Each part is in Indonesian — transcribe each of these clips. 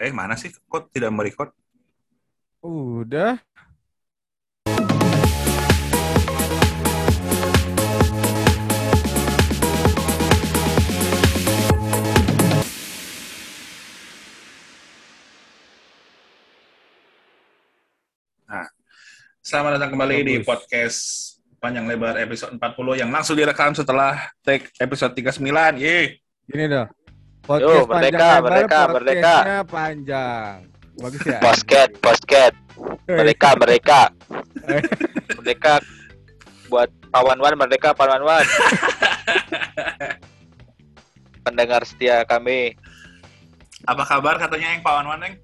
Eh, mana sih? Kok tidak merecord? Udah. Selamat datang kembali di Bagus. podcast panjang lebar episode 40 yang langsung direkam setelah take episode 39. Yeay. Gini dong. Yo, panjang merdeka, lebar, merdeka, merdeka. podcastnya panjang. Bagus ya. Posket, posket. Mereka, mereka. Merdeka buat Pawan Wan, merdeka Pawan Wan. Pendengar setia kami. Apa kabar katanya yang Pak Wan Neng?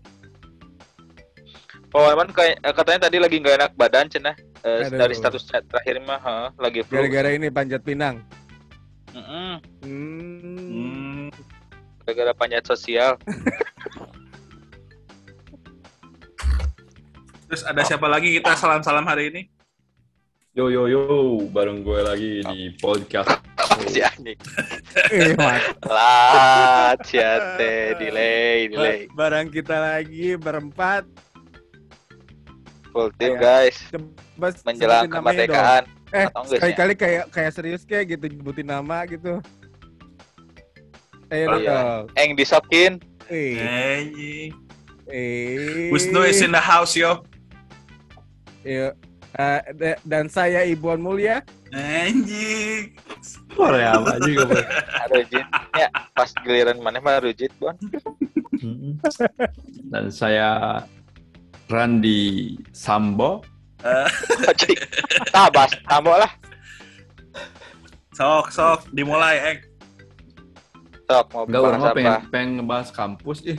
Pawan Wan eh, katanya tadi lagi nggak enak badan cenah. Eh, Aduh. dari status chat terakhir mah ha, lagi flu. Gara-gara ini panjat pinang. Mm-mm. Hmm. Hmm, Gara-gara panjat sosial. terus ada siapa lagi kita salam-salam hari ini? Yo yo yo, bareng gue lagi di podcast. Si Ani. Eh. Lat, siate, delay, delay. Barang kita lagi berempat. Full team guys. Menjelang kemerdekaan. Eh, Atau enggak sih? sekali-kali kayak kayak serius kayak gitu nyebutin nama gitu. Ayo Oh, iya. Eng disokin. Eh, Anjing. eh. Wisnu is in the house, yo. Iya. Eh, da- dan saya Ibuan Mulia. Anjing. Korea apa juga. Rujit. Ya, pas giliran mana mah Rujit, Bon. Dan saya Randy Sambo. Eh, Cik. Tabas, tambah lah. sok, sok, dimulai, Eng. Sok, mau Enggak orang pengen, pengen ngebahas kampus ih.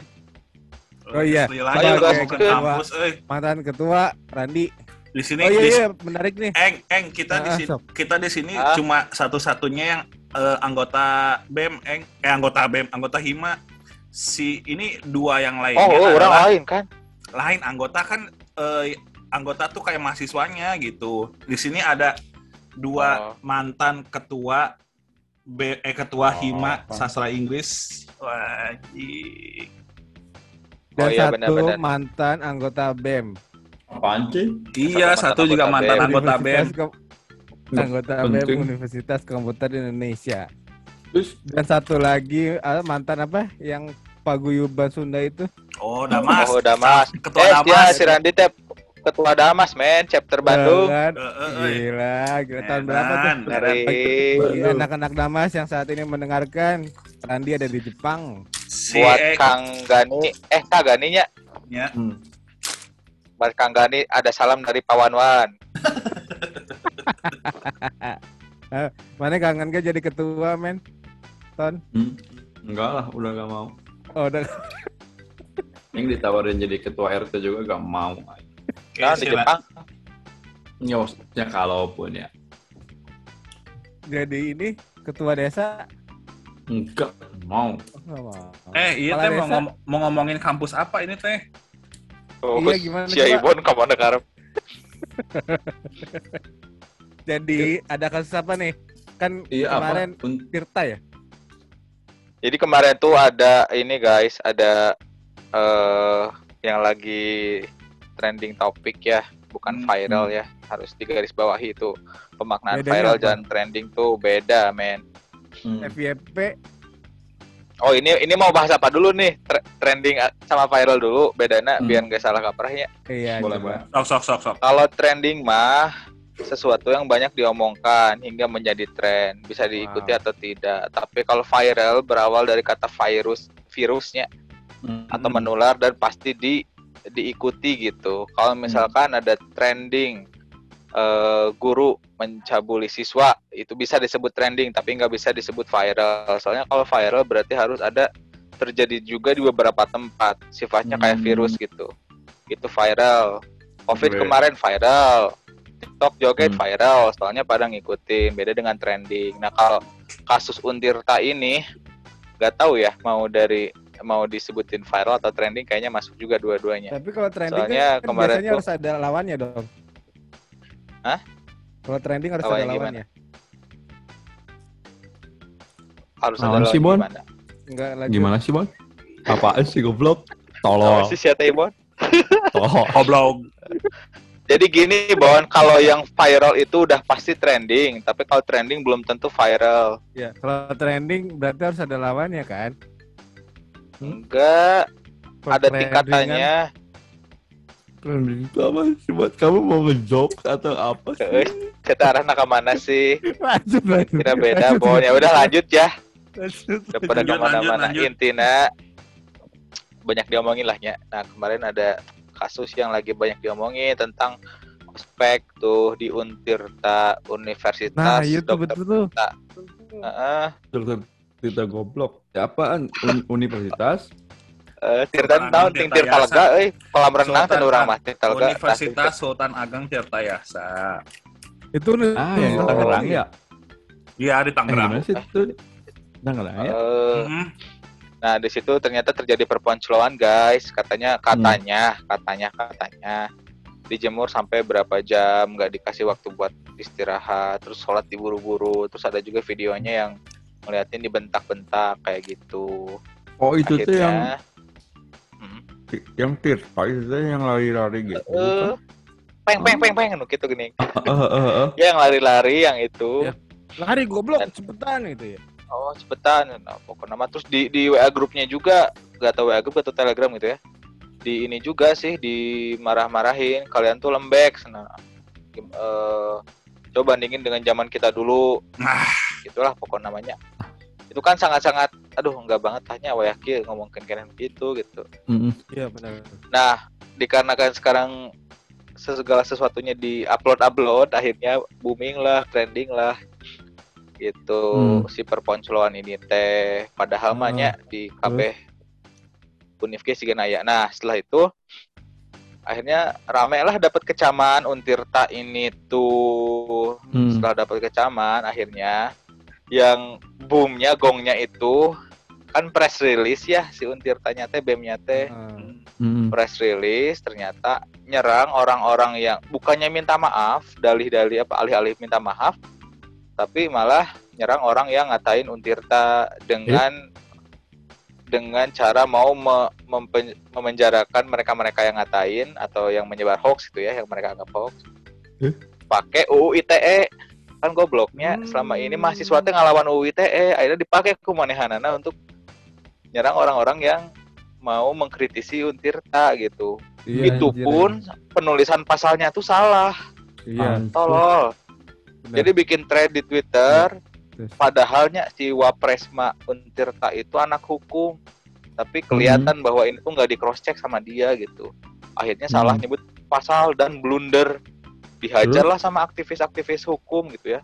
Oh, iya. Lagi Ayo, ke ke- kampus, eh. Mantan ketua Randi. Di sini Oh iya di- iya menarik nih. Eng, Eng, kita di Ah, sini sok. kita di sini Ah. cuma satu-satunya yang eh, anggota BEM, Eng, eh anggota BEM, anggota Hima. Si ini dua yang lainnya Oh, oh, orang lain kan? lain anggota kan eh, anggota tuh kayak mahasiswanya gitu. Di sini ada dua Oh. mantan ketua B, eh, ketua Oh, Hima apa. sastra Inggris. Wajib. Dan Oh iya, satu benar-benar. mantan anggota BEM. Apaan sih? Iya, satu Satu juga anggota mantan BEM. anggota BEM. Kom- anggota BEM Penting. Universitas Komputer Indonesia. Terus Dan satu lagi ah, mantan apa yang paguyuban Sunda itu? Oh, Damas. Oh, Damas. Ketua eh, Damas. ya, si Randy teh ketua Damas, men, chapter Bandung. Kan? Eh, eh, eh. Gila, gila tahun berapa tuh? Dari anak-anak Damas yang saat ini mendengarkan, Randi ada di Jepang. Si buat Eng. Kang Gani, eh Kang Ganinya, Ya. hmm, buat Kang Gani ada salam dari Pawan Wan. Mana kangen gak jadi ketua, men? Ton? hmm, enggak lah, udah gak mau. Oh, udah. Yang ditawarin jadi ketua RT juga gak mau. Oke, Nah, di Jepang. Ya maksudnya kalaupun ya. Jadi ini ketua desa. Enggak mau. Oh, nggak mau. Eh, iya teh mau, ngom- mau ngomongin kampus apa ini teh? Oh, Iya, gimana, Si? Ibon kamu dengar. Jadi ada kasus apa nih? Kan Iya kemarin apa? Tirta ya? Jadi kemarin tuh ada ini guys, ada eh yang lagi trending topik ya, bukan Hmm. viral ya. Harus digarisbawahi itu pemaknaan Bedanya viral apa? dan trending tuh beda, men. hmm. FYP Oh, ini ini mau bahas apa dulu nih? Tre- trending a- sama viral dulu, bedanya Hmm. biar nggak salah kaprahnya. iya Boleh, coba. Sok, sok, sok, sok. Kalau trending mah sesuatu yang banyak diomongkan hingga menjadi tren, bisa diikuti Wow. atau tidak. Tapi kalau viral berawal dari kata virus, virusnya Hmm. atau menular dan pasti di diikuti gitu. Kalau misalkan ada trending eh, guru mencabuli siswa itu bisa disebut trending tapi nggak bisa disebut viral. Soalnya kalau viral berarti harus ada terjadi juga di beberapa tempat sifatnya kayak Hmm. virus gitu. Itu viral. Covid kemarin viral. TikTok joget Hmm. viral, soalnya pada ngikutin. Beda dengan trending. Nah kalau kasus Untirta ini nggak tahu ya mau dari mau disebutin viral atau trending kayaknya masuk juga dua-duanya. Tapi kalau trending Soalnya kan, kan kemarin biasanya tuh- harus ada lawannya dong. Hah? Kalau trending harus Lawannya ada gimana? lawannya. Harus Naon ada sih, lawan Bon? gimana? Enggak lagi. Gimana sih, Bon? Apaan sih goblok? Tolol. Apa sih siapa Ibon? Tolol. Goblok. Jadi gini, Bon, kalau yang viral itu udah pasti trending, tapi kalau trending belum tentu viral. Ya, kalau trending berarti harus ada lawannya kan? Enggak, Kalau ada tingkatannya. Trending itu apa sih? Buat kamu mau ngejok atau apa sih? Eh, Kita arah ke mana sih? Lanjut, lanjut. Kira beda, Bon. Ya udah lanjut ya. Lanjut. Daripada ke mana-mana. Intinya banyak diomongin lah ya. Nah kemarin ada kasus yang lagi banyak diomongin tentang ospek tuh di Untirta Universitas. Nah, iya tuh Dr. betul tuh. Heeh. Dokter Tirta goblok. Ya, apaan? Un- universitas? Eh, Tirta tahun ting Tirta Lega, euy. Kolam renang kan orang mah Tirta Lega. Universitas Sultan Ageng Tirta Yasa. Itu nih. Ah, yang Oh. Tangerang ya? Iya di Eh, Tangerang. gimana sih itu? Tangerang ya? Eh, Mhm. Nah, di situ ternyata terjadi perponcolan, guys. Katanya, katanya, katanya, katanya dijemur sampai berapa jam, nggak dikasih waktu buat istirahat, terus sholat diburu-buru, terus ada juga videonya yang ngeliatin dibentak-bentak kayak gitu. Oh, itu tuh yang Akhirnya, hmm, yang Tirta itu tuh yang lari-lari gitu. eh, peng peng peng peng, nu gitu gini. Eh, eh, eh, eh. Ya yang lari-lari yang itu. Ya. Lari goblok cepetan gitu ya. Oh cepetan, nah, pokoknya nama terus di di WA grupnya juga, nggak tahu WA grup atau Telegram gitu ya. Di ini juga sih dimarah-marahin, kalian tuh lembek, nah, eh, coba bandingin dengan zaman kita dulu, Nah, itulah pokok namanya. Itu kan sangat-sangat, aduh nggak banget tanya wayaki ngomongin kalian gitu gitu. Iya benar. Nah, dikarenakan sekarang segala sesuatunya di upload upload, akhirnya booming lah, trending lah, gitu Hmm. si perponcolan ini teh. Padahal Hmm. mah nya di KB Unifke sih aya. Nah, setelah itu akhirnya rame lah dapat kecaman Untirta ini tuh. Hmm. Setelah dapat kecaman, akhirnya yang boomnya gongnya itu kan press release ya si Untirtanya teh BEM-nya teh. Mm-mm. press release ternyata nyerang orang-orang yang bukannya minta maaf, dalih-dalih apa alih-alih minta maaf, tapi malah nyerang orang yang ngatain Untirta dengan dengan cara mau me- mempen- memenjarakan mereka-mereka yang ngatain atau yang menyebar hoax gitu ya, yang mereka anggap hoax. Eh? Pakai UU ITE kan gobloknya Hmm. selama ini mahasiswa teh ngelawan UU ITE akhirnya dipakai ku manehanana untuk nyerang orang-orang yang mau mengkritisi Untirta gitu. Iya, itu pun penulisan pasalnya tuh salah, Iya. tolol. benar. Jadi bikin thread di Twitter, Terus. padahalnya si Wapresma Untirta itu anak hukum, tapi kelihatan bahwa ini tuh nggak di cross check sama dia gitu. Akhirnya salah Hmm. nyebut pasal dan blunder, dihajarlah sama aktivis-aktivis hukum gitu ya.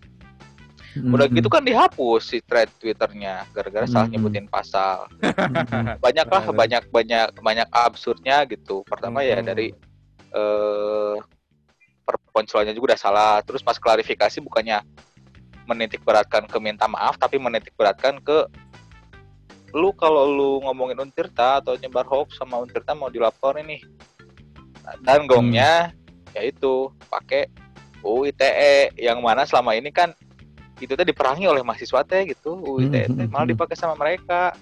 Udah Mm-mm. gitu kan dihapus si thread Twitternya gara-gara salah Hmm. nyebutin pasal. Mm-mm. banyak lah Benar. banyak banyak banyak absurdnya gitu pertama ya Hmm. dari eh perponcolannya juga udah salah terus pas klarifikasi bukannya menitik beratkan ke minta maaf tapi menitik beratkan ke lu kalau lu ngomongin Untirta atau nyebar hoax sama Untirta mau dilaporin nih Nah, dan gongnya yaitu pakai UU ITE yang mana selama ini kan itu teh diperangi oleh mahasiswa teh gitu UU ITE teh malah dipakai sama mereka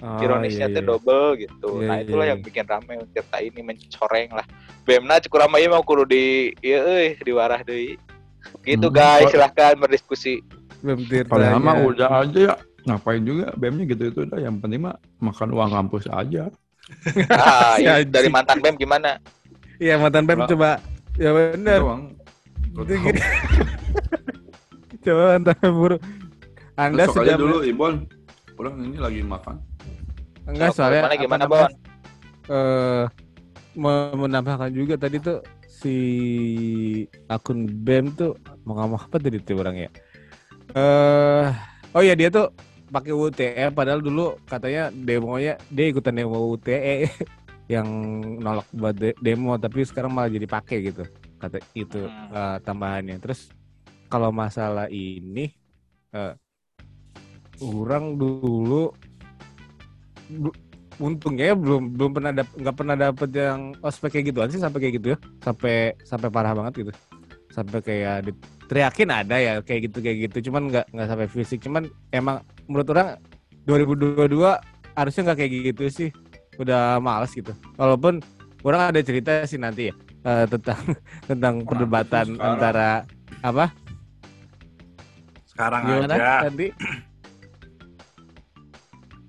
Oh, ironisnya iya, teh iya. double gitu. Iya, nah iya, itulah iya. yang bikin rame Tirta ini mencoreng lah. Bemna cukup ramai mau kudu di iya euy diwarah deui. Gitu Hmm. guys, silahkan berdiskusi. Bem Tirta. Padahal mah ya. udah aja ya. Ngapain juga BEM-nya gitu itu udah yang penting mah makan uang kampus aja. Ah, anjing. dari mantan Bem gimana? Iya mantan Bem coba. Ya benar. Coba mantan Bem buru. Anda aja dulu Ibon. Orang ini lagi makan. enggak soalnya gimana apa gimana, Bon? eh me- menambahkan juga tadi tuh si akun BEM tuh mau ngomong apa tadi tuh orang ya? Eh oh ya dia tuh pakai UTE padahal dulu katanya demonya dia ikutan demo UTE yang nolak buat de- demo tapi sekarang malah jadi pakai gitu kata itu Hmm. eh, tambahannya. Terus kalau masalah ini eh orang dulu untungnya ya belum belum pernah dap, nggak pernah dapet yang ospek kayak gituan sih sampai kayak gitu ya. Sampai sampai parah banget gitu. Sampai kayak diteriakin ada ya kayak gitu kayak gitu. Cuman nggak nggak sampai fisik. Cuman emang menurut orang 2022 harusnya nggak kayak gitu sih udah males gitu. Walaupun orang ada cerita sih nanti ya eh, tentang tentang Orang perdebatan antara apa? Sekarang Gimana aja. tadi?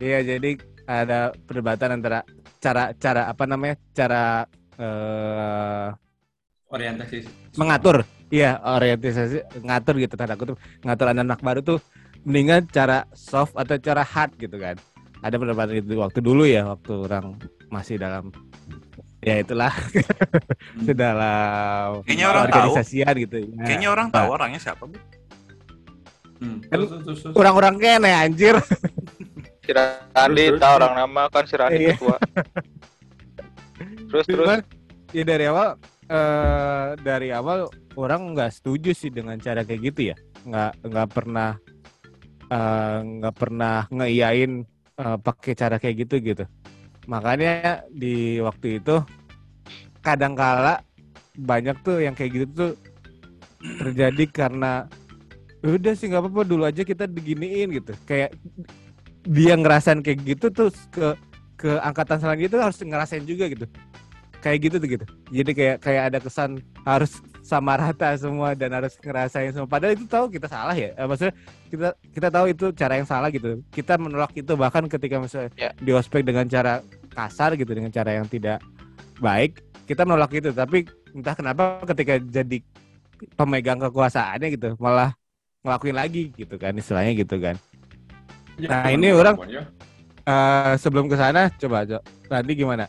Iya, jadi ada perdebatan antara cara cara apa namanya? cara eh Orientasi mengatur iya orientasi ngatur gitu tanda kutip ngatur anak-anak baru tuh mendingan cara soft atau cara hard gitu kan ada perdebatan itu waktu dulu ya waktu orang masih dalam ya itulah dalam Kayaknya orang tahu. organisasian gitu ya. Kayaknya orang tahu orangnya siapa, Bu. Hmm, Kan orang-orang kene anjir Si Randi tahu orang nama kan si Randi Iya. ketua. Terus terus Cuman, ya dari awal eh dari awal orang nggak setuju sih dengan cara kayak gitu ya nggak nggak pernah eh, nggak pernah ngeiyain eh, pakai cara kayak gitu gitu. Makanya di waktu itu kadangkala banyak tuh yang kayak gitu tuh terjadi karena udah sih nggak apa-apa dulu aja kita diginiin gitu. Kayak dia ngerasain kayak gitu tuh ke ke angkatan selanjutnya harus ngerasain juga gitu. Kayak gitu tuh gitu. Jadi kayak kayak ada kesan harus sama rata semua dan harus ngerasain semua. Padahal itu tahu kita salah ya. Eh, maksudnya kita kita tahu itu cara yang salah gitu. Kita menolak itu bahkan ketika misalnya Ya. di ospek dengan cara kasar gitu dengan cara yang tidak baik kita menolak itu. Tapi entah kenapa ketika jadi pemegang kekuasaannya gitu malah ngelakuin lagi gitu kan istilahnya gitu kan. Ya, Nah, ini orang Eh sebelum ke sana coba coba nanti gimana?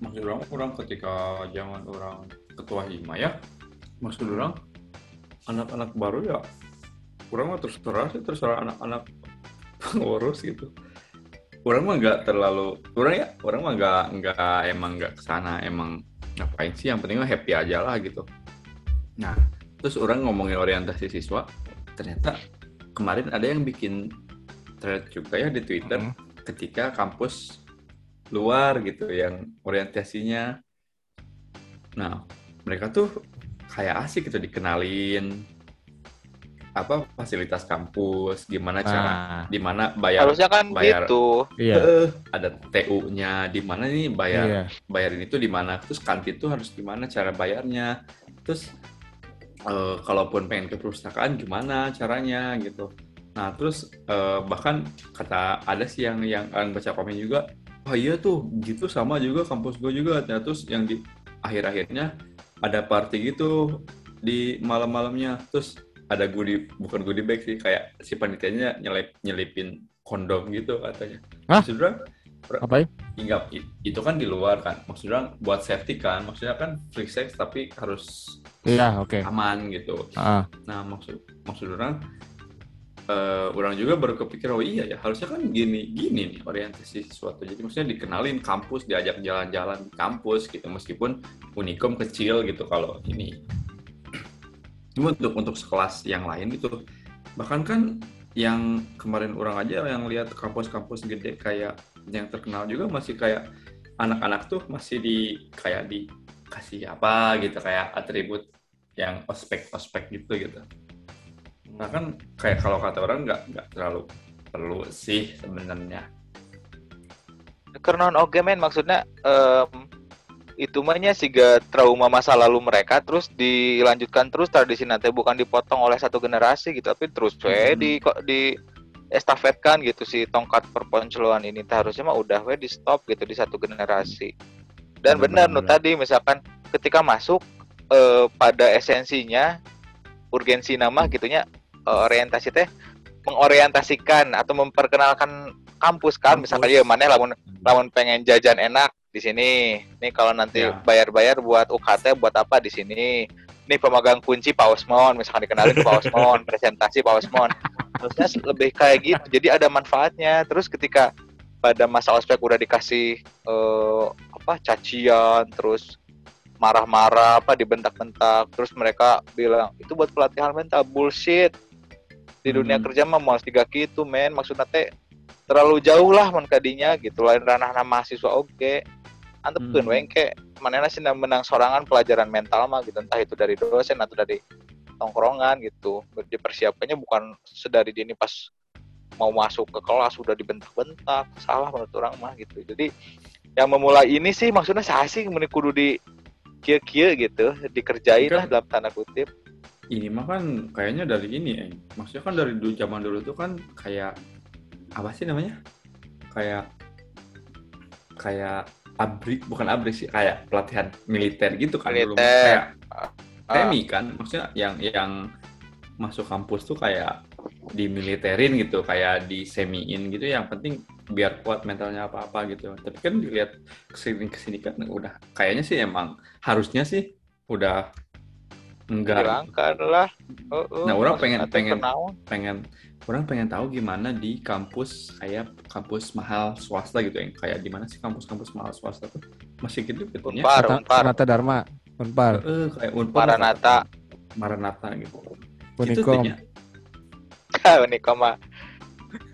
Maksud orang orang ketika zaman orang ketua hima ya. Maksud orang anak-anak baru ya orang mah terserah sih terserah anak-anak pengurus gitu. Orang mah nggak terlalu orang ya orang mah nggak nggak emang nggak ke sana emang ngapain sih yang penting mah happy aja lah gitu. Nah terus orang ngomongin orientasi siswa ternyata kemarin ada yang bikin thread juga ya di Twitter Hmm. ketika kampus luar gitu yang orientasinya. Nah mereka tuh kayak asik gitu dikenalin apa fasilitas kampus gimana cara nah di mana bayar harusnya kan bayar. gitu. iya Eh, ada TU-nya di mana nih bayar iya bayarin itu di mana terus kantin tuh harus gimana cara bayarnya terus eh, kalaupun pengen ke perpustakaan gimana caranya gitu nah terus eh, bahkan kata ada sih yang yang yang baca komen juga oh iya tuh gitu sama juga kampus gue juga Nah, terus yang di akhir-akhirnya ada party gitu di malam-malamnya. Terus ada goodie bukan goodie bag sih kayak si panitianya nyelip nyelipin kondom gitu katanya. Hah? Maksudnya, apa ya? Hingga i- itu kan di luar kan, maksudnya buat safety kan, maksudnya kan free sex tapi harus iya oke. aman gitu. Ah, Nah maksud maksud orang, eh, orang juga baru kepikir oh iya ya harusnya kan gini gini nih orientasi sesuatu. Jadi maksudnya dikenalin kampus, diajak jalan-jalan di kampus gitu, meskipun unikom kecil gitu kalau ini. Cuma untuk untuk sekelas yang lain itu bahkan kan yang kemarin orang aja yang lihat kampus-kampus gede kayak yang terkenal juga masih kayak anak-anak tuh masih di kayak dikasih apa gitu kayak atribut yang ospek-ospek gitu gitu. Nah kan kayak kalau kata orang nggak nggak terlalu perlu sih sebenarnya. Karena oke men maksudnya em, itu mahnya siga trauma masa lalu mereka terus dilanjutkan terus tradisi nanti bukan dipotong oleh satu generasi gitu tapi terus we Mhm. di kok di estafetkan gitu si tongkat perponceluan ini harusnya mah udah we di stop gitu di satu generasi dan benar nu tadi misalkan ketika masuk eh, pada esensinya urgensi nama gitunya orientasi teh mengorientasikan atau memperkenalkan kampus kan. Kampus. misalkan ya mana lamun lamun pengen jajan enak di sini. Nih kalau nanti Ya. bayar-bayar buat UKT buat apa di sini? Nih pemegang kunci Pak Osmon misalkan dikenalin ke Pak Osmon presentasi Pak Osmon. Harusnya lebih kayak gitu. Jadi ada manfaatnya. Terus ketika pada masa ospek udah dikasih eh, apa cacian terus marah-marah apa dibentak-bentak terus mereka bilang itu buat pelatihan mental. Bullshit di dunia Hmm. kerja mah mau tiga gitu men. Maksudnya teh terlalu jauh lah mun kadinya gitu. Lain ranah mahasiswa oke. Antepkeun Hmm. we engke manehna menang sorangan pelajaran mental mah gitu. Entah itu dari dosen atau dari tongkrongan gitu. Dipersiapkannya bukan sedari dini pas mau masuk ke kelas sudah dibentak-bentak. Salah menurut orang mah gitu. Jadi yang memulai ini sih maksudnya saya sih kudu di kia-kia gitu. Dikerjain lah dalam tanda kutip ini mah kan kayaknya dari ini ya maksudnya kan dari dulu zaman dulu tuh kan kayak apa sih namanya kayak kayak abrik bukan abrik sih kayak pelatihan militer gitu kan dulu. Militer. kayak Ah. semi kan maksudnya yang yang masuk kampus tuh kayak dimiliterin gitu kayak disemiin gitu yang penting biar kuat mentalnya apa apa gitu tapi kan dilihat ke sini ke sini kan udah kayaknya sih emang harusnya sih udah enggak hilangkan lah. Oh, oh, Nah, orang pengen- pengen- pengen orang pengen tahu gimana di kampus kayak kampus mahal swasta gitu yang kayak di mana sih kampus-kampus mahal swasta tuh? Masih gitu gitu ya. Unpar, Sanata- Unpar. Sanata Dharma, Unpar, Eh, kayak Unpar. Maranatha. Maranatha gitu. Unikom. Gitu, ini koma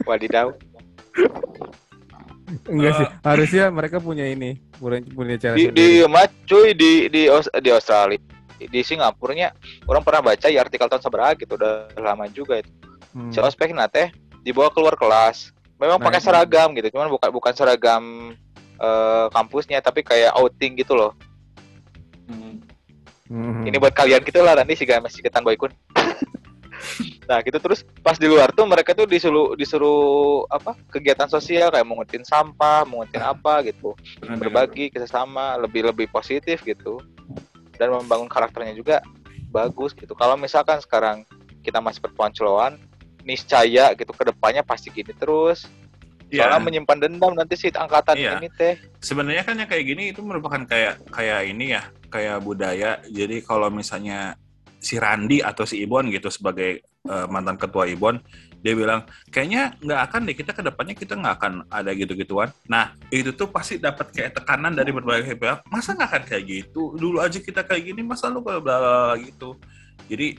wadidaw Enggak sih, harusnya mereka punya ini, punya, punya cara di di sendiri. mah cuy di di di Australia di Singapurnya orang pernah baca ya artikel tahun seberapa gitu udah lama juga itu. Hmm. si ospek teh dibawa keluar kelas. Memang Nah, pakai seragam gitu cuman bukan bukan seragam eh, kampusnya tapi kayak outing gitu loh. Hmm. Hmm. ini buat kalian gitu lah nanti si si ketan boykun nah gitu terus pas di luar tuh mereka tuh disuruh disuruh apa kegiatan sosial kayak mengutin sampah mengutin apa gitu. Berbagi kerjasama lebih lebih positif gitu dan membangun karakternya juga bagus gitu. Kalau misalkan sekarang kita masih perponceloan niscaya gitu ke depannya pasti gini terus. Soalnya menyimpan dendam nanti si angkatan Iya. ini teh. Sebenarnya kan yang kayak gini itu merupakan kayak kayak ini ya kayak budaya. Jadi kalau misalnya si Randi atau si Ibon gitu sebagai eh, mantan ketua Ibon dia bilang kayaknya nggak akan deh kita ke depannya kita nggak akan ada gitu-gituan nah itu tuh pasti dapat kayak tekanan dari berbagai pihak masa nggak akan kayak gitu dulu aja kita kayak gini masa lu kayak bla gitu jadi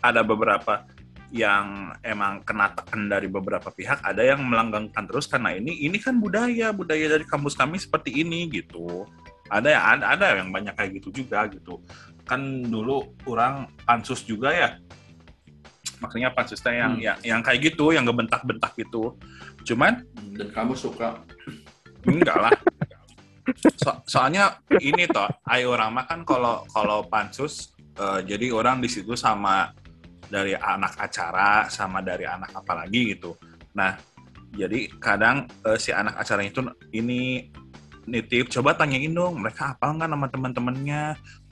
ada beberapa yang emang kena tekan dari beberapa pihak, ada yang melanggengkan terus karena ini ini kan budaya budaya dari kampus kami seperti ini gitu. Ada yang ada, ada yang banyak kayak gitu juga gitu. Kan dulu orang pansus juga ya. Maksudnya pansusnya yang Hmm. yang, yang kayak gitu, yang ngebentak-bentak gitu. Cuman dan kamu suka enggak lah. So- soalnya ini toh, ayo orang mah kan kalau kalau pansus eh, jadi orang di situ sama dari anak acara sama dari anak apa lagi gitu. Nah, jadi kadang eh, si anak acaranya itu ini nitip coba tanyain dong mereka apa nggak nama teman-temannya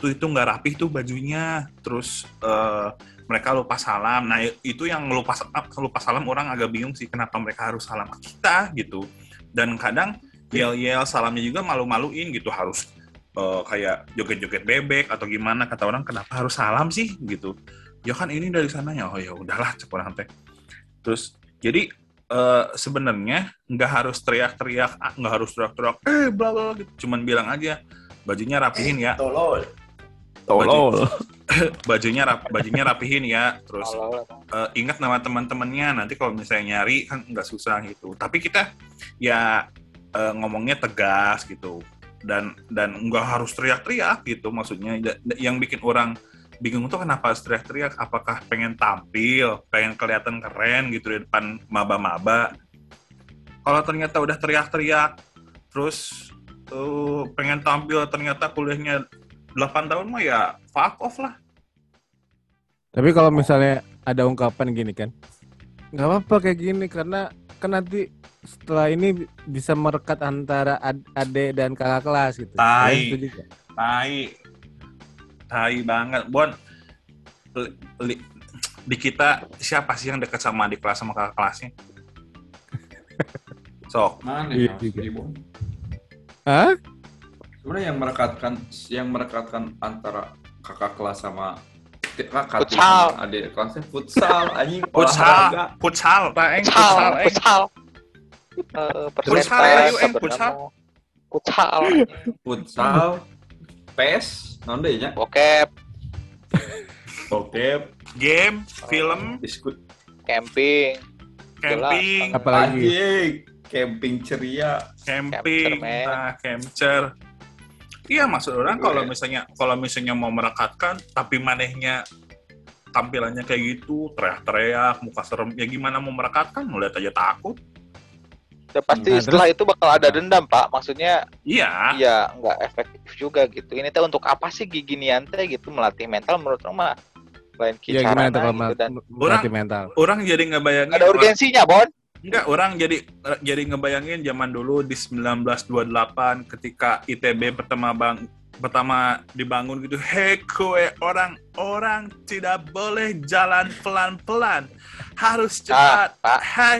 tuh itu nggak rapih tuh bajunya terus eh, mereka lupa salam. Nah itu yang lupa lupa salam orang agak bingung sih kenapa mereka harus salam kita gitu. Dan kadang yel-yel salamnya juga malu-maluin gitu harus eh, kayak joget-joget bebek atau gimana. Kata orang kenapa harus salam sih? Gitu. Ya kan ini dari sananya. Oh ya udahlah cek orang teh. Terus jadi eh, sebenarnya nggak harus teriak-teriak nggak harus teriak-teriak eh bla bla gitu. Cuman bilang aja bajunya rapihin ya. Tolol. Tolol. bajunya rap, bajunya rapihin ya. Terus eh, ingat nama teman-temannya. Nanti kalau misalnya nyari kan nggak susah gitu. Tapi kita ya eh, ngomongnya tegas gitu. Dan dan nggak harus teriak-teriak gitu maksudnya. Yang bikin orang bingung tuh kenapa harus teriak-teriak? Apakah pengen tampil pengen kelihatan keren gitu di depan maba-maba? Kalau ternyata udah teriak-teriak terus eh, pengen tampil ternyata kuliahnya 8 tahun mah ya fuck off lah Tapi kalau misalnya ada ungkapan gini kan, nggak apa-apa kayak gini karena kan nanti setelah ini bisa merekat antara ad- adik dan kakak kelas gitu. Tai. Tai tai banget bon Li- li- di kita siapa sih yang dekat sama adik kelas sama kakak kelasnya sok mana Iya ya? Hah? Sebenarnya yang merekatkan yang merekatkan antara kakak kelas sama kakak Futsal. adik kelasnya futsal anjing futsal. olahraga. Futsal. Taeng futsal futsal futsal. Eh, Futsal, ayo, Eng, futsal. sebenarnya. futsal futsal pes non deh nya bokep. Oke game film. diskut camping. Camping. Apalagi camping ceria. Camping. Nah capture iya maksud orang kalau misalnya kalau misalnya mau merekatkan tapi manehnya tampilannya kayak gitu teriak-teriak muka serem ya gimana mau merekatkan? Ngeliat aja takut. Ya, pasti Nah, setelah itu bakal ada dendam pak. Maksudnya Iya. ya nggak efektif juga gitu. Ini teh untuk apa sih gigi nian teh gitu? Melatih mental menurut orang mah. Lain Ya gimana tuh gitu dan melatih mental? Orang jadi ngebayangin ada urgensinya bon Enggak, orang jadi jadi ngebayangin zaman dulu di 1928 ketika ITB pertama bang pertama dibangun gitu, hei kue orang-orang tidak boleh jalan pelan-pelan, harus cepat, Ah, Pak. hai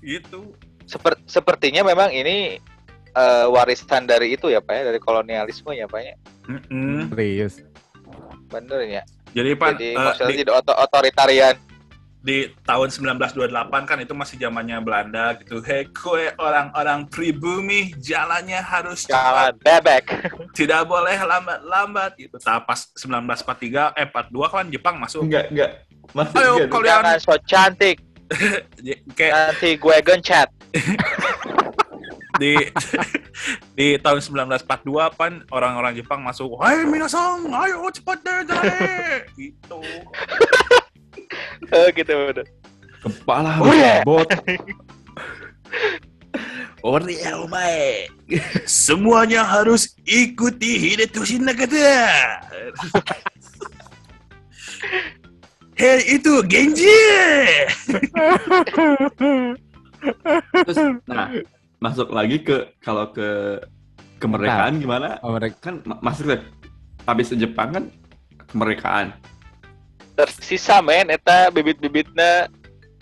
gitu. Seper- sepertinya memang ini eh, warisan dari itu ya pak ya dari kolonialisme ya pak ya Mm-mm. Serius. bener ya Jadi pan jadi maksudnya di, jadi oto- otoritarian di tahun 1928 kan itu masih zamannya Belanda gitu, hei kue orang-orang pribumi jalannya harus jalan cepat, bebek tidak boleh lambat-lambat gitu. Nah, pas 1943 eh 42 kan Jepang masuk Enggak, enggak. Maksud Ayo, enggak, kalau- Kalian- jangan so cantik kayak nanti gue gencet di di tahun 1942 pan orang-orang Jepang masuk, "Hai minasang, ayo cepat deh jalan." gitu. Eh, gitu bener Kepala bot. Ori ya omae. Semuanya harus ikuti Hidetoshi Nagata. Hei itu Genji. Terus, nah, masuk lagi ke kalau ke kemerdekaan gimana? Oh, mereka Kan ma- masuk deh. Habis Jepang kan kemerdekaan. Tersisa men eta bibit-bibitna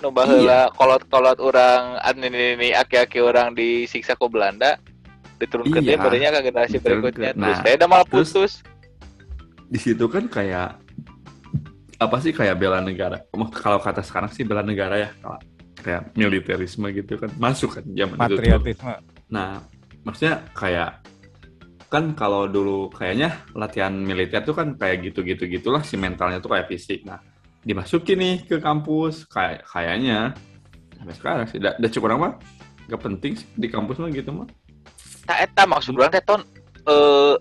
nu baheula kolot-kolot orang anu ini ini aki-aki orang disiksa ku Belanda diturunkeun Iya. teh barunya ke generasi berikutnya terus Nah, saya udah malah terus- putus Di situ kan kayak apa sih kayak bela negara. Kalau kata sekarang sih bela negara ya. Kayak militerisme gitu kan masuk kan zaman itu. patriotisme. Nah, maksudnya kayak kan kalau dulu kayaknya latihan militer tuh kan kayak gitu-gitu gitulah si mentalnya tuh kayak fisik. Nah, dimasukin nih ke kampus kayak kayaknya sampai sekarang sih. Da, da cukup orang mah gak penting sih di kampus mah gitu mah. tak eta maksud urang teh ton eh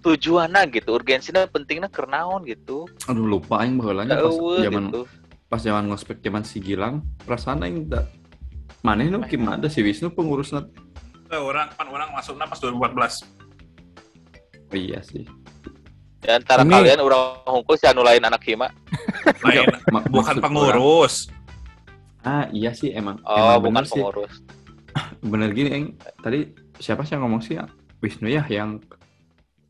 tujuanna gitu urgensinya pentingnya kernaon gitu Aduh lupa aing baheulanya pas zaman gitu pas zaman ngospek zaman si Gilang perasaan aing da maneh nu gimana si Wisnu pengurusnya Eh, orang pan orang masuknya pas 2014. Oh, iya sih. di antara Ini- kalian orang hungkul si anu lain anak hima Lain bukan pengurus. Ah, iya sih emang. oh emang bukan bener sih. pengurus bener gini Eng. tadi siapa sih yang ngomong sih Wisnu ya yang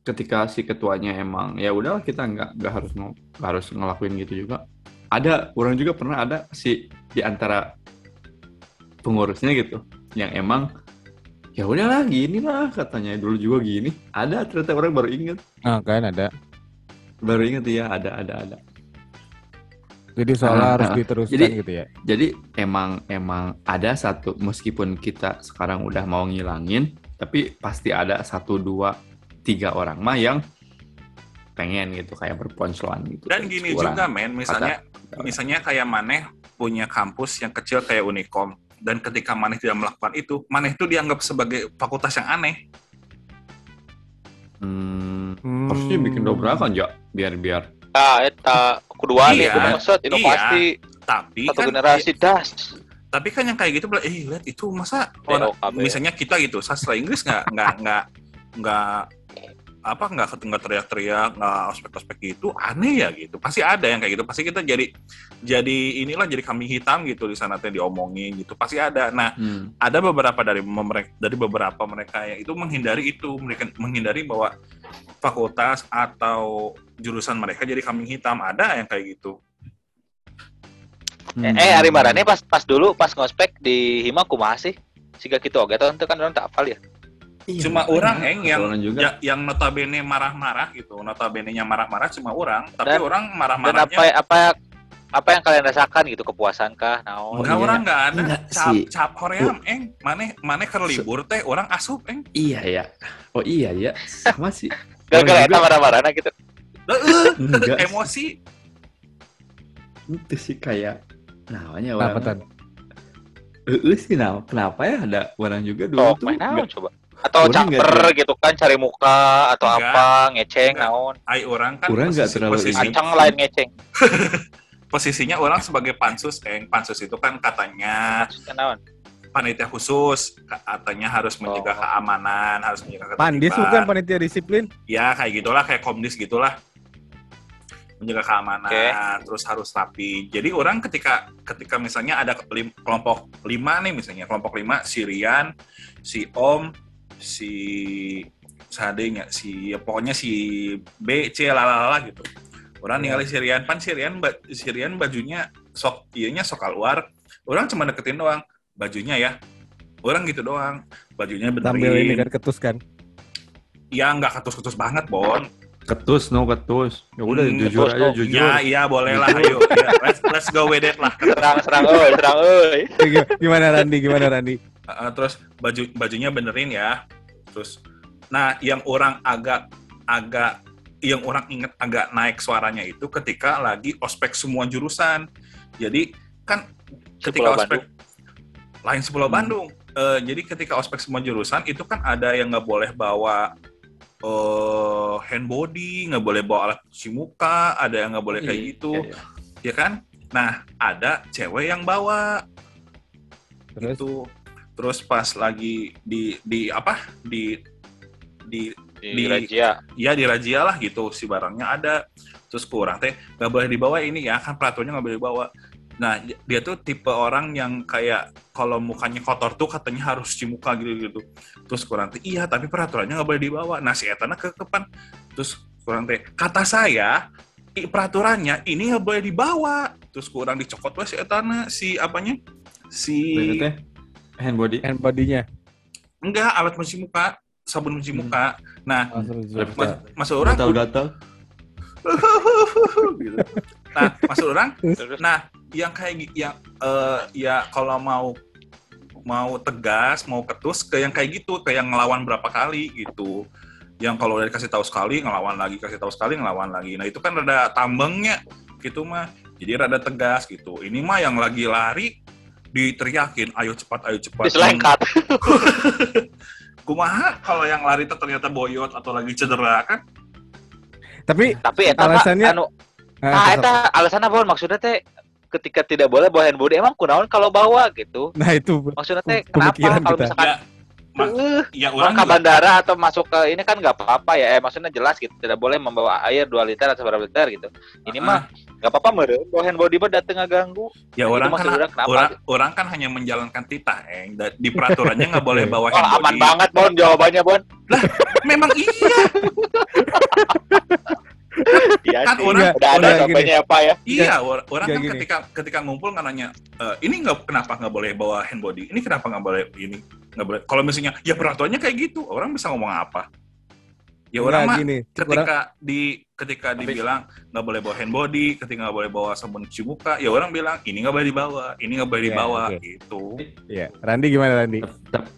ketika si ketuanya emang ya udahlah kita nggak nggak harus nggak harus ngelakuin gitu juga ada orang juga pernah ada si di antara pengurusnya gitu yang emang ya udahlah gini lah katanya dulu juga gini ada ternyata orang baru inget Nah, kan ada. baru inget ya ada ada ada Jadi soalnya Ah, harus ah. diteruskan Jadi- gitu ya. jadi emang emang ada satu meskipun kita sekarang udah mau ngilangin tapi pasti ada satu dua tiga orang mah yang pengen gitu kayak berponcelan gitu Dan gini Kurang. juga men, misalnya Kata- misalnya kayak Maneh punya kampus yang kecil kayak Unicom dan ketika Maneh tidak melakukan itu, Maneh itu dianggap sebagai fakultas yang aneh. hmm, Hmm. harusnya bikin dobrakan ya biar biar nah eta keduaan Iya. itu maksud inovasi Tapi satu kan generasi das tapi kan yang kayak gitu eh lihat itu masa orang DOKB. misalnya kita gitu sastra Inggris nggak nggak nggak nggak apa nggak nggak teriak-teriak nggak ospek-ospek gitu aneh ya gitu. Pasti ada yang kayak gitu. Pasti kita jadi jadi inilah jadi kambing hitam gitu di sana teh diomongin gitu. Pasti ada. Nah hmm, ada beberapa dari mereka dari beberapa mereka yang itu menghindari itu. Mereka menghindari bahwa fakultas atau jurusan mereka jadi kambing hitam. Ada yang kayak gitu. Eh, eh Ari Marane pas pas dulu pas ngospek di hima kumaha sih? Siga gitu oke tuh kan orang tak hafal ya Iya, cuma orang eng yang ya- yang notabene marah-marah gitu notabene nya marah-marah cuma orang tapi Dan- orang dan marah-marahnya apa apa apa yang kalian rasakan gitu kepuasan kah naon? Enggak iya. orang nggak ada. Enggak cap sih. cap hoream eng. Mana mana ke libur teh orang asup eng. Iya ya oh iya ya sama sih. Gara-gara eta juga- marah-marah gitu. Heeh, enggak emosi. Itu sih kayak namanya Kenapa orang Tan? Eh, sih nah, kenapa ya ada orang juga dulu oh tuh? main naon coba atau Orang nggak caper gitu kan cari muka atau Enggak. apa ngeceng Enggak. naon ai orang kan Orang nggak terlalu posisi, ingat. acang lain ngeceng posisinya orang sebagai pansus eng pansus itu kan katanya panitia khusus katanya harus menjaga Oh. keamanan harus menjaga Pandis ketertiban. bukan panitia disiplin. ya kayak gitulah kayak komdis gitulah menjaga keamanan terus harus rapi jadi orang ketika ketika misalnya ada lim- kelompok lima nih misalnya kelompok lima si Rian si Om si sadenya si ya pokoknya si B C lalala gitu orang Ya. ningali si Rian pan si Rian ba- si Rian bajunya sok ianya sok keluar orang cuma deketin doang bajunya ya orang gitu doang bajunya Sambil ini benerin kan ketus kan. ya nggak ketus-ketus banget Bon Ketus, no ketus. Ya udah Hmm, jujur ketus, aja, no. jujur. Ya, iya boleh lah, ayo. Ya, let's, let's go with it lah. Serang, serang, oi, serang, oi. Gimana Randi? Gimana Randi? Uh, terus baju bajunya benerin ya. Terus, nah yang orang agak agak yang orang inget agak naik suaranya itu ketika lagi ospek semua jurusan. Jadi kan ketika Sepulau ospek lain sepulau Hmm. Bandung. Eh, jadi ketika ospek semua jurusan itu kan ada yang nggak boleh bawa eh hand body, nggak boleh bawa alat cuci muka, ada yang nggak boleh kayak Iya, gitu. iya. ya kan? Nah, ada cewek yang bawa Terus itu. Terus pas lagi di di apa? Di di Di Di- Raja. ya di razia lah gitu si barangnya ada. Terus kurang teh nggak boleh dibawa ini ya kan peraturannya nggak boleh dibawa. Nah, dia tuh tipe orang yang kayak kalau mukanya kotor tuh katanya harus cuci muka gitu gitu. Terus kurang teh iya tapi peraturannya nggak boleh dibawa. Nah, si etana kekepan. Terus kurang teh kata saya i- peraturannya ini nggak boleh dibawa. Terus kurang dicokot weh si etana si apanya? Si hand body. hand body-nya. enggak alat mencuci muka, sabun mencuci Hmm. muka. Nah, Mas- mas, masuk orang Gatal-gatal. gitu. Nah, maksud orang, nah yang kayak yang eh, ya kalau mau mau tegas, mau ketus ke yang kayak gitu, ke yang ngelawan berapa kali gitu. Yang kalau udah dikasih tahu sekali ngelawan lagi, kasih tahu sekali ngelawan lagi. Nah, itu kan rada tambengnya gitu mah. Jadi rada tegas gitu. Ini mah yang lagi lari diteriakin, ayo cepat, ayo cepat. diselengkat. Kumaha kalau yang lari tuh ternyata boyot atau lagi cedera kan? Tapi Tapi eta Alasannya- anu ah, Nah, eta alasannya apa maksudnya teh ketika tidak boleh bawa hand body emang kunaon kalau bawa gitu. nah itu Maksudnya teh kenapa kalau misalkan Ya, ma- "Eh, ya orang orang ke juga- bandara atau masuk ke ini kan nggak apa-apa ya, eh, maksudnya jelas gitu, tidak boleh membawa air 2 liter atau berapa liter gitu. Ini Ah. mah nggak apa-apa meureun, bawa hand body mah dateng ngaganggu. Ya orang kan orang kenapa orang, orang kan hanya menjalankan titah, eng. Di peraturannya nggak boleh bawa Oh, aman body. banget Bon jawabannya Bon. Memang iya, Iya kan sih. orang, Udah ada jawabannya apa ya? iya or- orang Nggak kan gini. ketika ketika ngumpul nggak nanya, "Eh, ini nggak kenapa nggak boleh bawa hand body, ini kenapa nggak boleh ini nggak boleh. Kalau misalnya ya peraturannya kayak gitu, orang bisa ngomong apa? Ya orang mah gini. Orang, ketika di ketika dibilang nggak boleh bawa hand body, ketika nggak boleh bawa sabun cuci muka, ya orang bilang ini nggak boleh dibawa, ini nggak boleh Ya, dibawa oke. gitu. ya. Randi gimana Randi? Tap-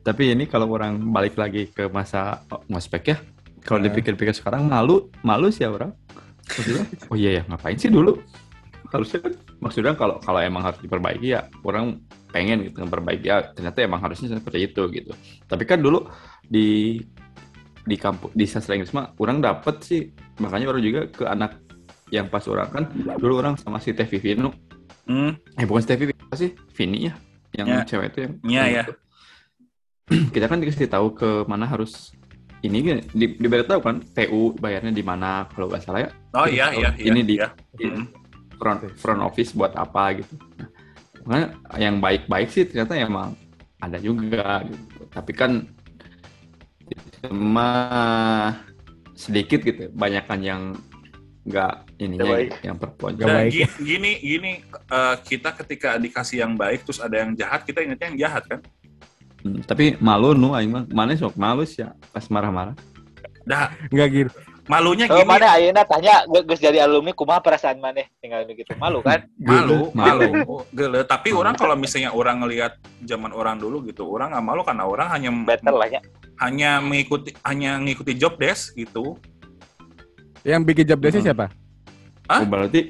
Tapi ini kalau orang balik lagi ke masa ngospek ya, kalau Nah. dipikir-pikir sekarang malu, malu sih ya orang. Maksudnya, oh iya ya ngapain sih dulu? Harusnya kan, maksudnya kalau kalau emang harus diperbaiki ya orang pengen gitu memperbaiki ya ternyata emang harusnya seperti itu gitu. Tapi kan dulu di di kampus di sastra Inggris mah orang dapet sih makanya orang juga ke anak yang pas orang kan dulu orang sama si Teh Vivino Hmm, eh bukan si Teh apa sih Vini ya yang Ya. cewek itu yang Iya, ya. itu. kita kan dikasih tahu ke mana harus ini kan di, diberitahu kan TU bayarnya di mana kalau nggak salah ya oh Terus iya kalau iya iya. ini di- iya. di Hmm. front front office buat apa gitu nah, makanya yang baik-baik sih ternyata emang ada juga gitu tapi kan cuma sedikit gitu banyak kan yang nggak ininya Nggak baik. gitu, yang perempuan Nggak Dan baik. gi- gini gini eh, kita ketika dikasih yang baik terus ada yang jahat kita ingetnya yang jahat kan Hmm, tapi malu nu aing mah mana sok malu sih ya pas marah-marah dah Enggak gitu. Malunya Oh, gini mana ayeuna tanya geus jadi alumni kumaha perasaan maneh tinggal begitu. Malu kan? malu Malu. gele tapi orang kalau misalnya orang ngelihat zaman orang dulu gitu orang nggak malu karena orang hanya Better lah ya. hanya mengikuti hanya mengikuti job desk gitu Yang bikin job desk Hmm. siapa? Hah? Oh, berarti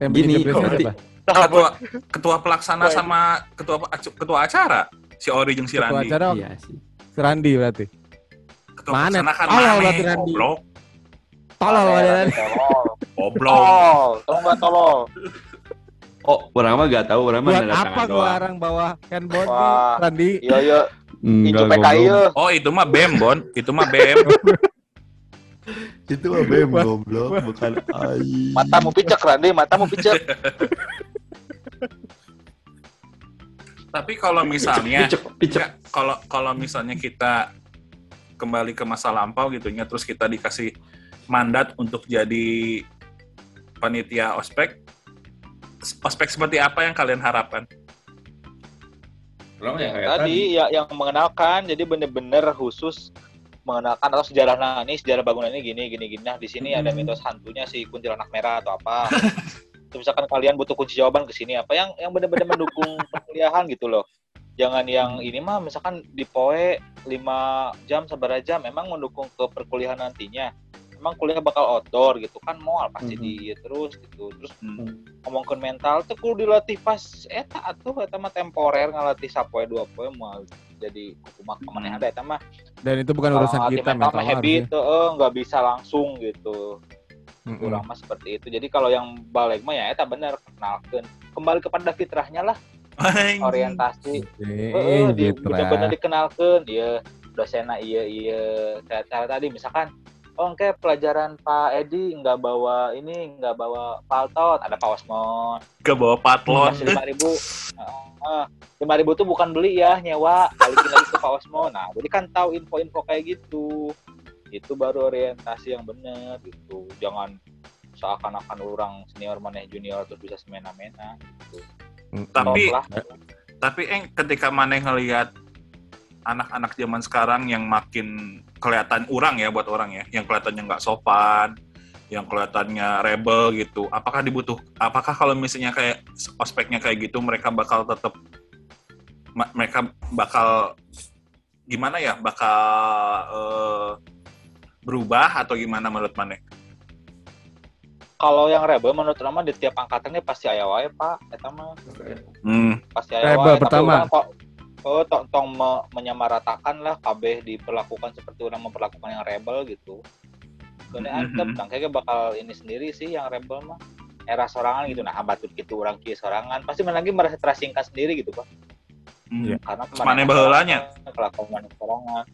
Yang bikin Gini, job desk siapa? ketua ketua pelaksana sama ketua ketua acara si Ori jeung si Ketua Randi acara iya sih si Randi berarti. ketua Mana? pelaksana kan Oh, berarti Randi. goblok Tolol ada Randi. Tolol. goblok Tolol. Tolong nggak tolol. Oh, orang mah gak tahu, orang mah nanda apa gua orang bawa handbody, Wah. Randi? Iya iya, Enggak, PKI. Oh itu mah BEM Bon, itu mah BEM. Itu mah bem goblok, bukan ai. Matamu picek Randy, matamu picek. Tapi kalau misalnya kalau kalau misalnya kita kembali ke masa lampau gitu ya, terus kita dikasih mandat untuk jadi panitia ospek, ospek seperti apa yang kalian harapkan? Orang yang kayak Tadi ya yang mengenalkan, jadi bener-bener khusus mengenalkan atau sejarah nah ini sejarah bangunan ini gini gini gini. Nah di sini ada mitos hantunya si kuntilanak merah atau apa. Terus misalkan kalian butuh kunci jawaban ke sini apa yang yang benar-benar mendukung perkuliahan gitu loh. Jangan yang ini mah misalkan di poe 5 jam sabar jam memang mendukung ke perkuliahan nantinya. Emang kuliah bakal outdoor gitu kan mau pasti Mhm. di ieu terus gitu. Terus Hmm. ngomongkeun mental tuh kudu dilatih pas eta atuh eta mah temporer ngalatih sapoe dua poe moal jadi kumaha ke mana ada eta mah Dan itu bukan kalau urusan kita mental mental habit harusnya. tuh nggak bisa langsung gitu kurang mah seperti itu jadi kalau yang balik mah ya eta bener kenalkeun kembali kepada fitrahnya lah orientasi Eh, Heeh, di, gitu bener-bener lah. dikenalkan iya dosennya iya iya kayak tadi misalkan oh kayak pelajaran Pak Edi nggak bawa ini nggak bawa paltot ada Pak Osmon ke bawah patlon. lima ribu lima ribu tuh bukan beli ya nyewa balikin lagi ke Pak Osmo nah jadi kan tahu info-info kayak gitu itu baru orientasi yang bener gitu jangan seakan-akan orang senior mana junior terus bisa semena-mena gitu. Mm-mm. Tapi- lah. Tapi eng ketika mana ngelihat anak-anak zaman sekarang yang makin kelihatan orang ya buat orang ya, yang kelihatannya nggak sopan, yang kelihatannya rebel gitu. Apakah dibutuh? Apakah kalau misalnya kayak ospeknya kayak gitu, mereka bakal tetap mereka bakal gimana ya? Bakal eh, berubah atau gimana menurut mana? kalau yang rebel menurut nama di tiap angkatannya pasti aya wae pak eta mah Hmm. pasti aya Rebel Tapi pertama. urang kok oh tong, tong me- menyamaratakan lah KB diperlakukan seperti orang memperlakukan yang rebel gitu. Soalnya Mhm. antep mm kayaknya bakal ini sendiri sih yang rebel mah. Era sorangan gitu. Nah batut gitu orang kia sorangan. Pasti mana lagi merasa terasingkan sendiri gitu pak. Hmm. Iya. karena mana baheulanya? kelakuan sorangan.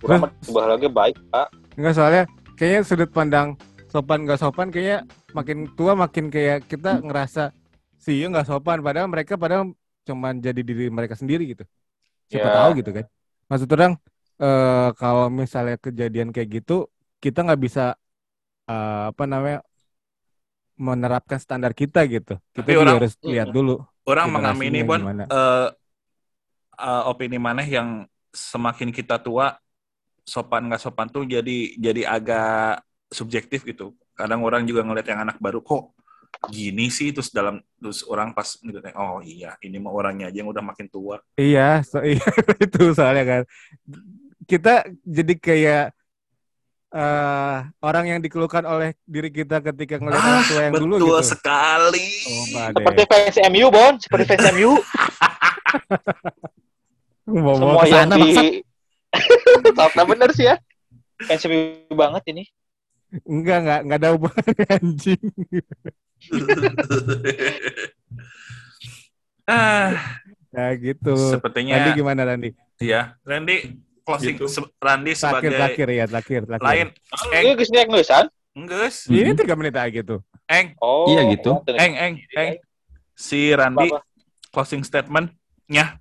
Kurang baheula lagi baik pak. Enggak soalnya kayaknya sudut pandang sopan nggak sopan kayaknya makin tua makin kayak kita ngerasa sih nggak sopan. Padahal mereka padahal cuman jadi diri mereka sendiri gitu. Siapa Ya. tahu gitu kan. Maksud orang eh, kalau misalnya kejadian kayak gitu kita nggak bisa eh, apa namanya menerapkan standar kita gitu. Kita Tapi juga orang- harus lihat dulu. Orang mengamini bon gimana. eh, eh, opini mana yang semakin kita tua sopan nggak sopan tuh jadi jadi agak subjektif gitu. Kadang orang juga ngeliat yang anak baru kok gini sih terus dalam terus orang pas oh iya ini mah orangnya aja yang udah makin tua. Iya, so, iya itu soalnya kan. Kita jadi kayak eh orang yang dikeluhkan oleh diri kita ketika ngelihat orang tua yang dulu Ah, betul gitu. sekali. Oh, seperti fans MU bon seperti fans MU semua yang di Topnya bener sih ya fans MU banget ini Enggak, enggak, enggak ada hubungannya anjing. ah, Ya gitu. sepertinya Randy gimana Randy? ya. Randy closing Gitu. se- Randy sebagai terakhir ya, terakhir, terakhir. lain ini eng geus diagnosan enggeus Ini tiga menit aja gitu. eng oh Iya gitu. eng eng eng si Randy Apa? closing statement-nya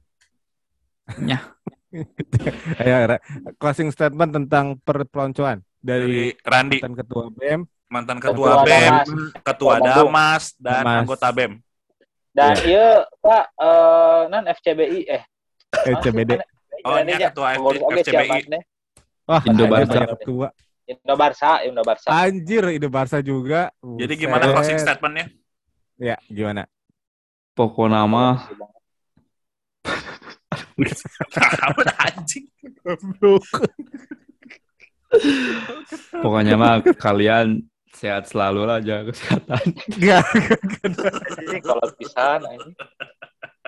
Ayo, Ra- closing statement tentang perpeloncoan dari dari Randy mantan ketua BEM, mantan Ketua ketua BEM, Damas. ketua Ketua. Damas dan Damas. anggota BEM. dan iya pak eh non FCBI eh LCBD. Oh, ini ketua Pengurus oke FCBI. siapa nih Wah, Indo Barca. ketua. Indo Barca Indo Barca Anjir, ide Barca juga. Jadi gimana closing statement-nya? Ya, gimana? Pokoknya mah Apa anjing? pokoknya mah kalian sehat selalu lah jaga kesehatan. Enggak. Anjing, kalau pisan anjing.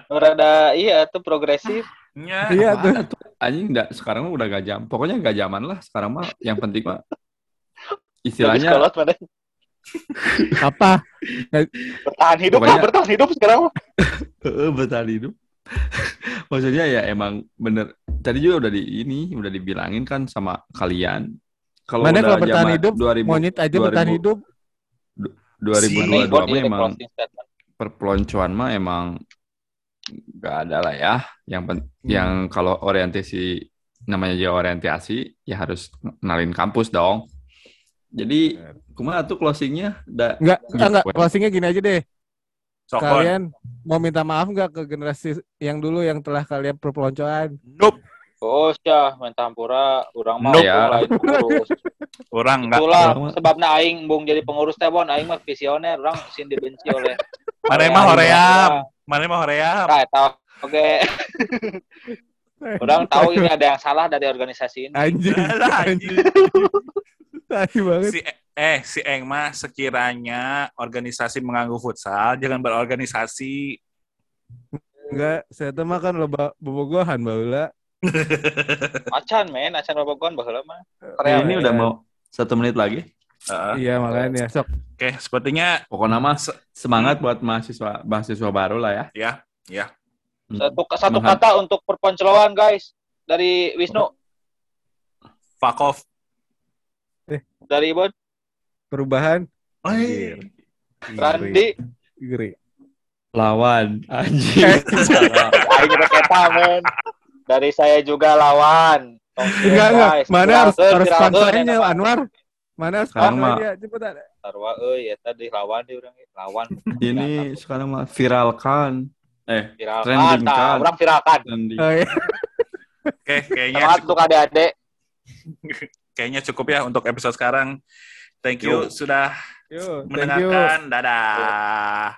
Rada iya tuh progresif. Iya tuh. Anjing enggak sekarang udah gak jam. Pokoknya gak zaman lah sekarang mah yang penting mah istilahnya kolot? Apa? Bertahan hidup lah, bertahan hidup sekarang. bertahan hidup. Maksudnya ya emang bener. Tadi juga udah di ini udah dibilangin kan sama kalian. Kalau Mana udah kalau bertahan zaman hidup, 2000, Monyet aja bertahan 2000 hidup. 2022 Ibu mah di emang perpeloncoan mah emang nggak ada lah ya. Yang pen- yang kalau orientasi namanya juga orientasi ya harus kenalin kampus dong. Jadi kumaha tuh closingnya? Da, Enggak, Gitu, enggak. Closingnya gini aja deh. Sokon. Kalian mau minta maaf nggak ke generasi yang dulu yang telah kalian perpeloncoan? Nope. Oh, ya, minta hampura, urang mah Nope. ya. lain pengurus. Orang enggak. Itulah Orang sebabna aing bung jadi pengurus teh bon aing mah visioner, urang sin dibenci oleh Mana oleh mah hoream. Mana mah hoream. Nah, tahu. Oke, orang tahu ini ada yang salah dari organisasi ini. Anjing. Alah, anjing. Tai banget. Si eh si Eng mah sekiranya organisasi mengganggu futsal, jangan berorganisasi. Enggak, saya tuh mah kan loba bobogohan baheula. Acan men, acan babagoan baheula mah. Eh, ini udah mau satu menit lagi. Heeh. Iya, makanya sok. Oke, sepertinya Pokoknya mah se- semangat buat mahasiswa mahasiswa baru lah ya. ya, ya. Satu satu kata untuk perponceloan guys dari Wisnu, Fuck off. dari Ibon, Perubahan. Randi, Giri. Lawan anjing. aing juga keta men. Dari saya juga lawan. Enggak, enggak. Mana harus harus mah. Anwar? Mana Sekarang mah-? Cepetan. Sarwa euy eta di lawan di urang lawan. Ini sekarang mah viralkan. Eh, Viralkan, trending nah, kan. orang viralkan. Oh, iya. Oke, kayaknya cukup, untuk adik-adik. kayaknya cukup ya untuk episode sekarang. Thank you Yo. sudah Yo, thank you. mendengarkan. Dadah.